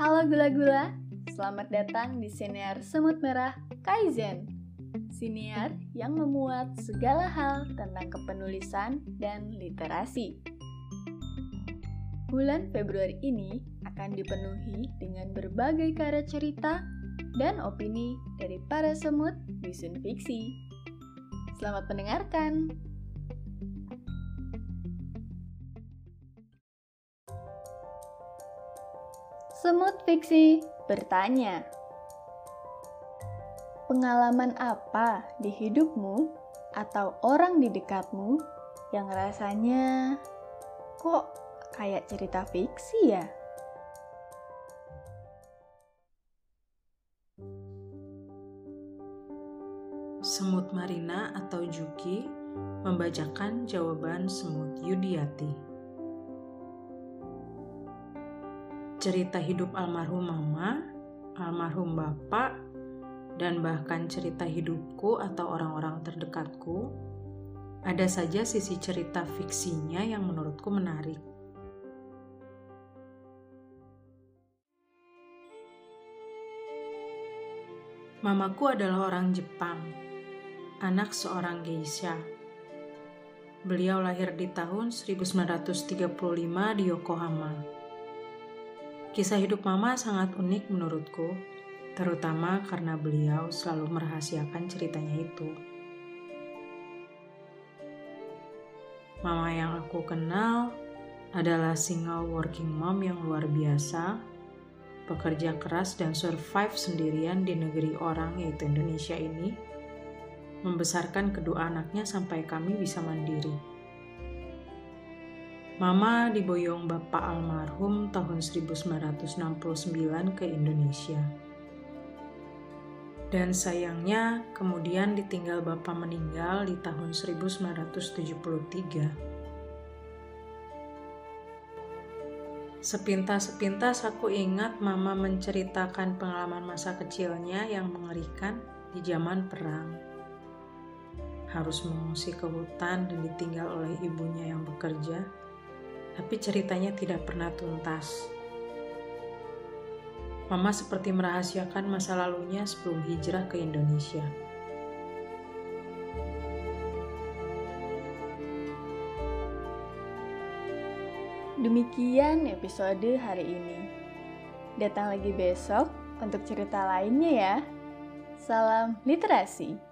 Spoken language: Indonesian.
Halo gula-gula, selamat datang di Siniar Semut Merah Kaizen. Siniar yang memuat segala hal tentang kepenulisan dan literasi. Bulan Februari ini akan dipenuhi dengan berbagai karya cerita dan opini dari para semut bisun fiksi. Selamat mendengarkan! Semut Fiksi bertanya, Pengalaman apa di hidupmu atau orang di dekatmu yang rasanya kok kayak cerita fiksi ya? Semut Marina atau Juki membacakan jawaban semut Yudiati. Cerita hidup almarhum mama, almarhum bapak, dan bahkan cerita hidupku atau orang-orang terdekatku, ada saja sisi cerita fiksinya yang menurutku menarik. Mamaku adalah orang Jepang, anak seorang geisha. Beliau lahir di tahun 1935 di Yokohama Kisah hidup Mama sangat unik menurutku, terutama karena beliau selalu merahasiakan ceritanya itu. Mama yang aku kenal adalah single working mom yang luar biasa, pekerja keras dan survive sendirian di negeri orang yaitu Indonesia ini, membesarkan kedua anaknya sampai kami bisa mandiri. Mama diboyong bapak almarhum tahun 1969 ke Indonesia. Dan sayangnya kemudian ditinggal bapak meninggal di tahun 1973. Sepintas-sepintas aku ingat mama menceritakan pengalaman masa kecilnya yang mengerikan di zaman perang. Harus mengungsi ke hutan dan ditinggal oleh ibunya yang bekerja tapi ceritanya tidak pernah tuntas. Mama seperti merahasiakan masa lalunya sebelum hijrah ke Indonesia. Demikian episode hari ini. Datang lagi besok untuk cerita lainnya ya. Salam literasi.